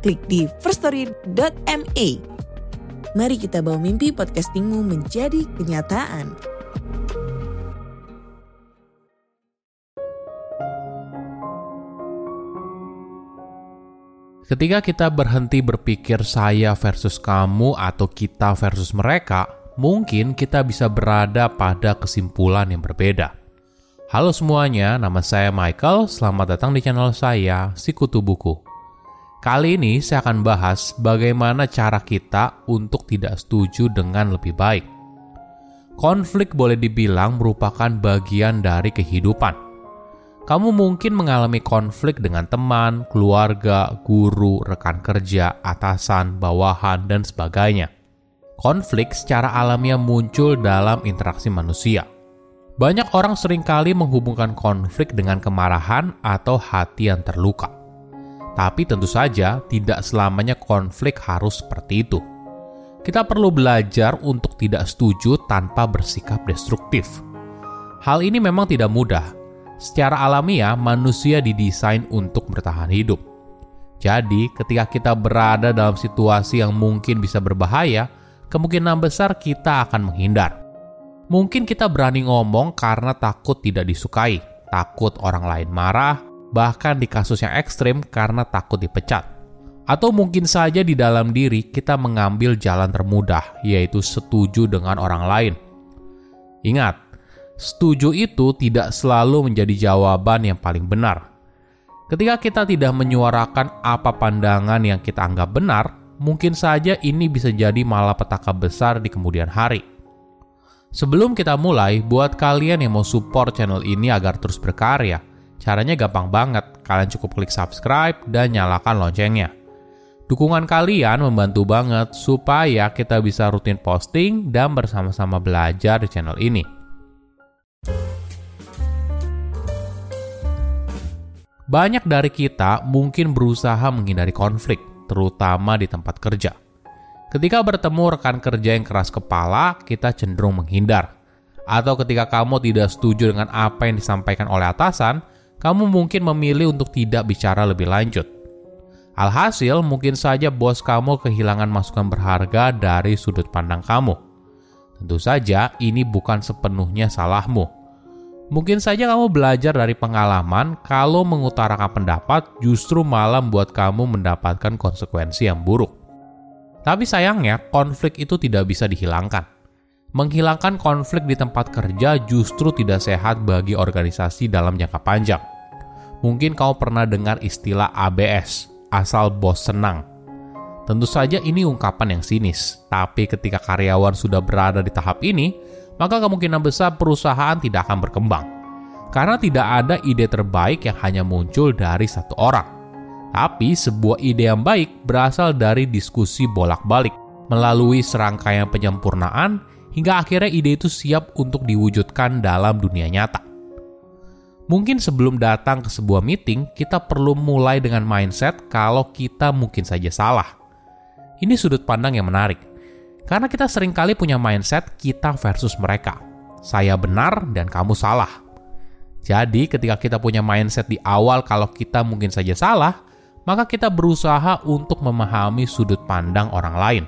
klik di firststory.me. Mari kita bawa mimpi podcastingmu menjadi kenyataan. Ketika kita berhenti berpikir saya versus kamu atau kita versus mereka, mungkin kita bisa berada pada kesimpulan yang berbeda. Halo semuanya, nama saya Michael. Selamat datang di channel saya, Sikutu Buku. Kali ini saya akan bahas bagaimana cara kita untuk tidak setuju dengan lebih baik. Konflik boleh dibilang merupakan bagian dari kehidupan kamu mungkin mengalami konflik dengan teman, keluarga, guru, rekan kerja, atasan, bawahan, dan sebagainya. Konflik secara alamiah muncul dalam interaksi manusia. Banyak orang sering kali menghubungkan konflik dengan kemarahan atau hati yang terluka. Tapi tentu saja tidak selamanya konflik harus seperti itu. Kita perlu belajar untuk tidak setuju tanpa bersikap destruktif. Hal ini memang tidak mudah, Secara alamiah, manusia didesain untuk bertahan hidup. Jadi, ketika kita berada dalam situasi yang mungkin bisa berbahaya, kemungkinan besar kita akan menghindar. Mungkin kita berani ngomong karena takut tidak disukai, takut orang lain marah, bahkan di kasus yang ekstrim karena takut dipecat. Atau mungkin saja di dalam diri kita mengambil jalan termudah, yaitu setuju dengan orang lain. Ingat, setuju itu tidak selalu menjadi jawaban yang paling benar. Ketika kita tidak menyuarakan apa pandangan yang kita anggap benar, mungkin saja ini bisa jadi malapetaka besar di kemudian hari. Sebelum kita mulai, buat kalian yang mau support channel ini agar terus berkarya, caranya gampang banget. Kalian cukup klik subscribe dan nyalakan loncengnya. Dukungan kalian membantu banget supaya kita bisa rutin posting dan bersama-sama belajar di channel ini. Banyak dari kita mungkin berusaha menghindari konflik, terutama di tempat kerja. Ketika bertemu rekan kerja yang keras kepala, kita cenderung menghindar. Atau ketika kamu tidak setuju dengan apa yang disampaikan oleh atasan, kamu mungkin memilih untuk tidak bicara lebih lanjut. Alhasil, mungkin saja bos kamu kehilangan masukan berharga dari sudut pandang kamu. Tentu saja, ini bukan sepenuhnya salahmu Mungkin saja kamu belajar dari pengalaman kalau mengutarakan pendapat justru malah membuat kamu mendapatkan konsekuensi yang buruk. Tapi sayangnya, konflik itu tidak bisa dihilangkan. Menghilangkan konflik di tempat kerja justru tidak sehat bagi organisasi dalam jangka panjang. Mungkin kamu pernah dengar istilah ABS, asal bos senang. Tentu saja ini ungkapan yang sinis, tapi ketika karyawan sudah berada di tahap ini, maka kemungkinan besar perusahaan tidak akan berkembang. Karena tidak ada ide terbaik yang hanya muncul dari satu orang. Tapi sebuah ide yang baik berasal dari diskusi bolak-balik, melalui serangkaian penyempurnaan, hingga akhirnya ide itu siap untuk diwujudkan dalam dunia nyata. Mungkin sebelum datang ke sebuah meeting, kita perlu mulai dengan mindset kalau kita mungkin saja salah. Ini sudut pandang yang menarik karena kita sering kali punya mindset kita versus mereka. Saya benar dan kamu salah. Jadi ketika kita punya mindset di awal kalau kita mungkin saja salah, maka kita berusaha untuk memahami sudut pandang orang lain.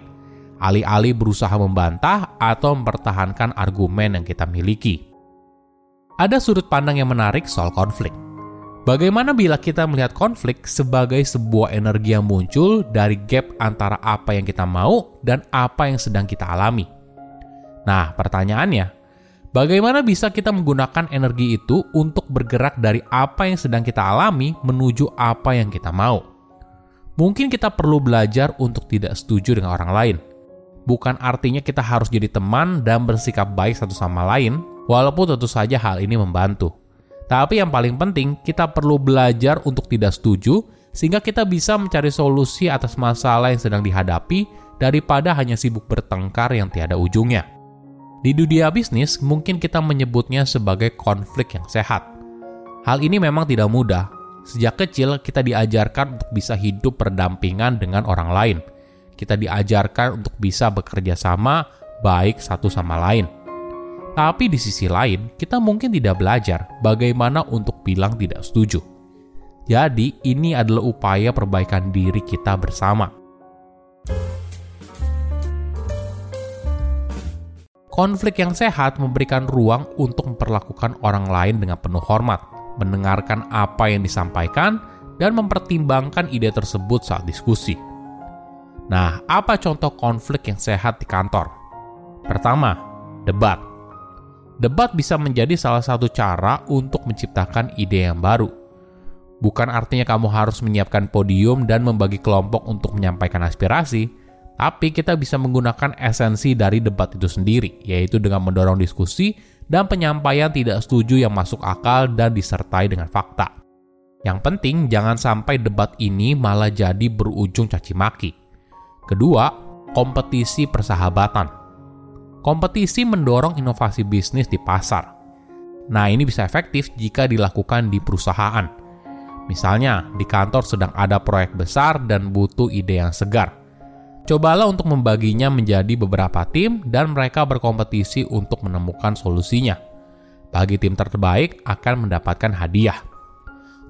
Alih-alih berusaha membantah atau mempertahankan argumen yang kita miliki. Ada sudut pandang yang menarik soal konflik. Bagaimana bila kita melihat konflik sebagai sebuah energi yang muncul dari gap antara apa yang kita mau dan apa yang sedang kita alami? Nah, pertanyaannya, bagaimana bisa kita menggunakan energi itu untuk bergerak dari apa yang sedang kita alami menuju apa yang kita mau? Mungkin kita perlu belajar untuk tidak setuju dengan orang lain. Bukan artinya kita harus jadi teman dan bersikap baik satu sama lain, walaupun tentu saja hal ini membantu. Tapi yang paling penting, kita perlu belajar untuk tidak setuju sehingga kita bisa mencari solusi atas masalah yang sedang dihadapi daripada hanya sibuk bertengkar yang tiada ujungnya. Di dunia bisnis, mungkin kita menyebutnya sebagai konflik yang sehat. Hal ini memang tidak mudah. Sejak kecil, kita diajarkan untuk bisa hidup berdampingan dengan orang lain. Kita diajarkan untuk bisa bekerja sama baik satu sama lain tapi di sisi lain, kita mungkin tidak belajar bagaimana untuk bilang tidak setuju. Jadi, ini adalah upaya perbaikan diri kita bersama. Konflik yang sehat memberikan ruang untuk memperlakukan orang lain dengan penuh hormat, mendengarkan apa yang disampaikan, dan mempertimbangkan ide tersebut saat diskusi. Nah, apa contoh konflik yang sehat di kantor? Pertama, debat debat bisa menjadi salah satu cara untuk menciptakan ide yang baru. Bukan artinya kamu harus menyiapkan podium dan membagi kelompok untuk menyampaikan aspirasi, tapi kita bisa menggunakan esensi dari debat itu sendiri, yaitu dengan mendorong diskusi dan penyampaian tidak setuju yang masuk akal dan disertai dengan fakta. Yang penting, jangan sampai debat ini malah jadi berujung caci maki. Kedua, kompetisi persahabatan kompetisi mendorong inovasi bisnis di pasar. Nah, ini bisa efektif jika dilakukan di perusahaan. Misalnya, di kantor sedang ada proyek besar dan butuh ide yang segar. Cobalah untuk membaginya menjadi beberapa tim dan mereka berkompetisi untuk menemukan solusinya. Bagi tim terbaik akan mendapatkan hadiah.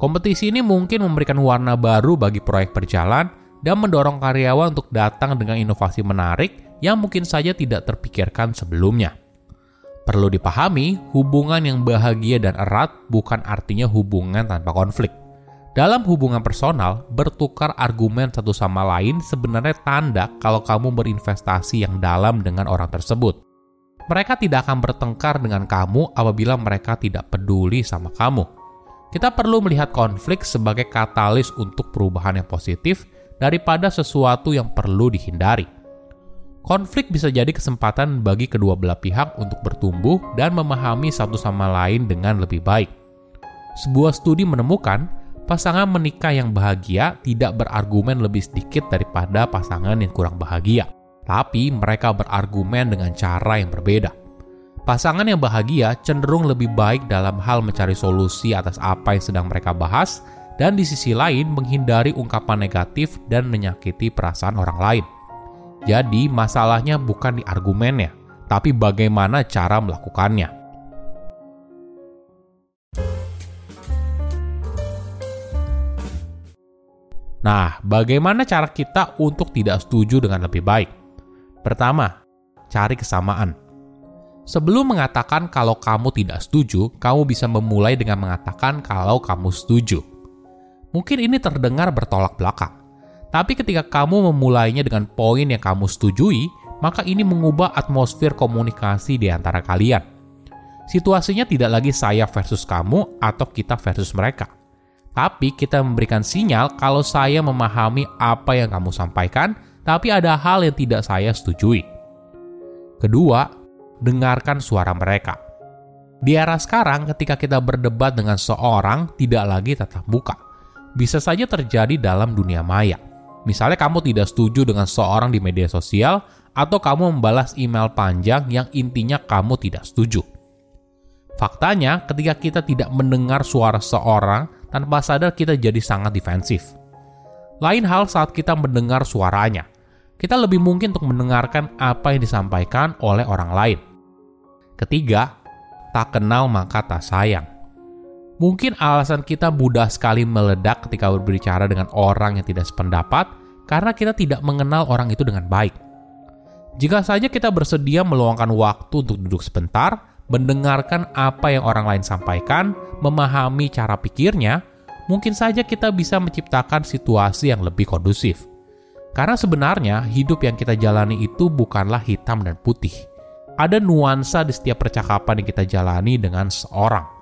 Kompetisi ini mungkin memberikan warna baru bagi proyek berjalan dan mendorong karyawan untuk datang dengan inovasi menarik yang mungkin saja tidak terpikirkan sebelumnya. Perlu dipahami, hubungan yang bahagia dan erat bukan artinya hubungan tanpa konflik. Dalam hubungan personal, bertukar argumen satu sama lain sebenarnya tanda kalau kamu berinvestasi yang dalam dengan orang tersebut. Mereka tidak akan bertengkar dengan kamu apabila mereka tidak peduli sama kamu. Kita perlu melihat konflik sebagai katalis untuk perubahan yang positif daripada sesuatu yang perlu dihindari. Konflik bisa jadi kesempatan bagi kedua belah pihak untuk bertumbuh dan memahami satu sama lain dengan lebih baik. Sebuah studi menemukan pasangan menikah yang bahagia tidak berargumen lebih sedikit daripada pasangan yang kurang bahagia, tapi mereka berargumen dengan cara yang berbeda. Pasangan yang bahagia cenderung lebih baik dalam hal mencari solusi atas apa yang sedang mereka bahas, dan di sisi lain menghindari ungkapan negatif dan menyakiti perasaan orang lain. Jadi masalahnya bukan di argumennya, tapi bagaimana cara melakukannya. Nah, bagaimana cara kita untuk tidak setuju dengan lebih baik? Pertama, cari kesamaan. Sebelum mengatakan kalau kamu tidak setuju, kamu bisa memulai dengan mengatakan kalau kamu setuju. Mungkin ini terdengar bertolak belakang, tapi ketika kamu memulainya dengan poin yang kamu setujui, maka ini mengubah atmosfer komunikasi di antara kalian. Situasinya tidak lagi saya versus kamu atau kita versus mereka. Tapi kita memberikan sinyal kalau saya memahami apa yang kamu sampaikan, tapi ada hal yang tidak saya setujui. Kedua, dengarkan suara mereka. Di era sekarang, ketika kita berdebat dengan seorang, tidak lagi tatap muka. Bisa saja terjadi dalam dunia maya Misalnya kamu tidak setuju dengan seorang di media sosial atau kamu membalas email panjang yang intinya kamu tidak setuju. Faktanya, ketika kita tidak mendengar suara seorang, tanpa sadar kita jadi sangat defensif. Lain hal saat kita mendengar suaranya. Kita lebih mungkin untuk mendengarkan apa yang disampaikan oleh orang lain. Ketiga, tak kenal maka tak sayang. Mungkin alasan kita mudah sekali meledak ketika berbicara dengan orang yang tidak sependapat karena kita tidak mengenal orang itu dengan baik. Jika saja kita bersedia meluangkan waktu untuk duduk sebentar, mendengarkan apa yang orang lain sampaikan, memahami cara pikirnya, mungkin saja kita bisa menciptakan situasi yang lebih kondusif. Karena sebenarnya hidup yang kita jalani itu bukanlah hitam dan putih. Ada nuansa di setiap percakapan yang kita jalani dengan seorang.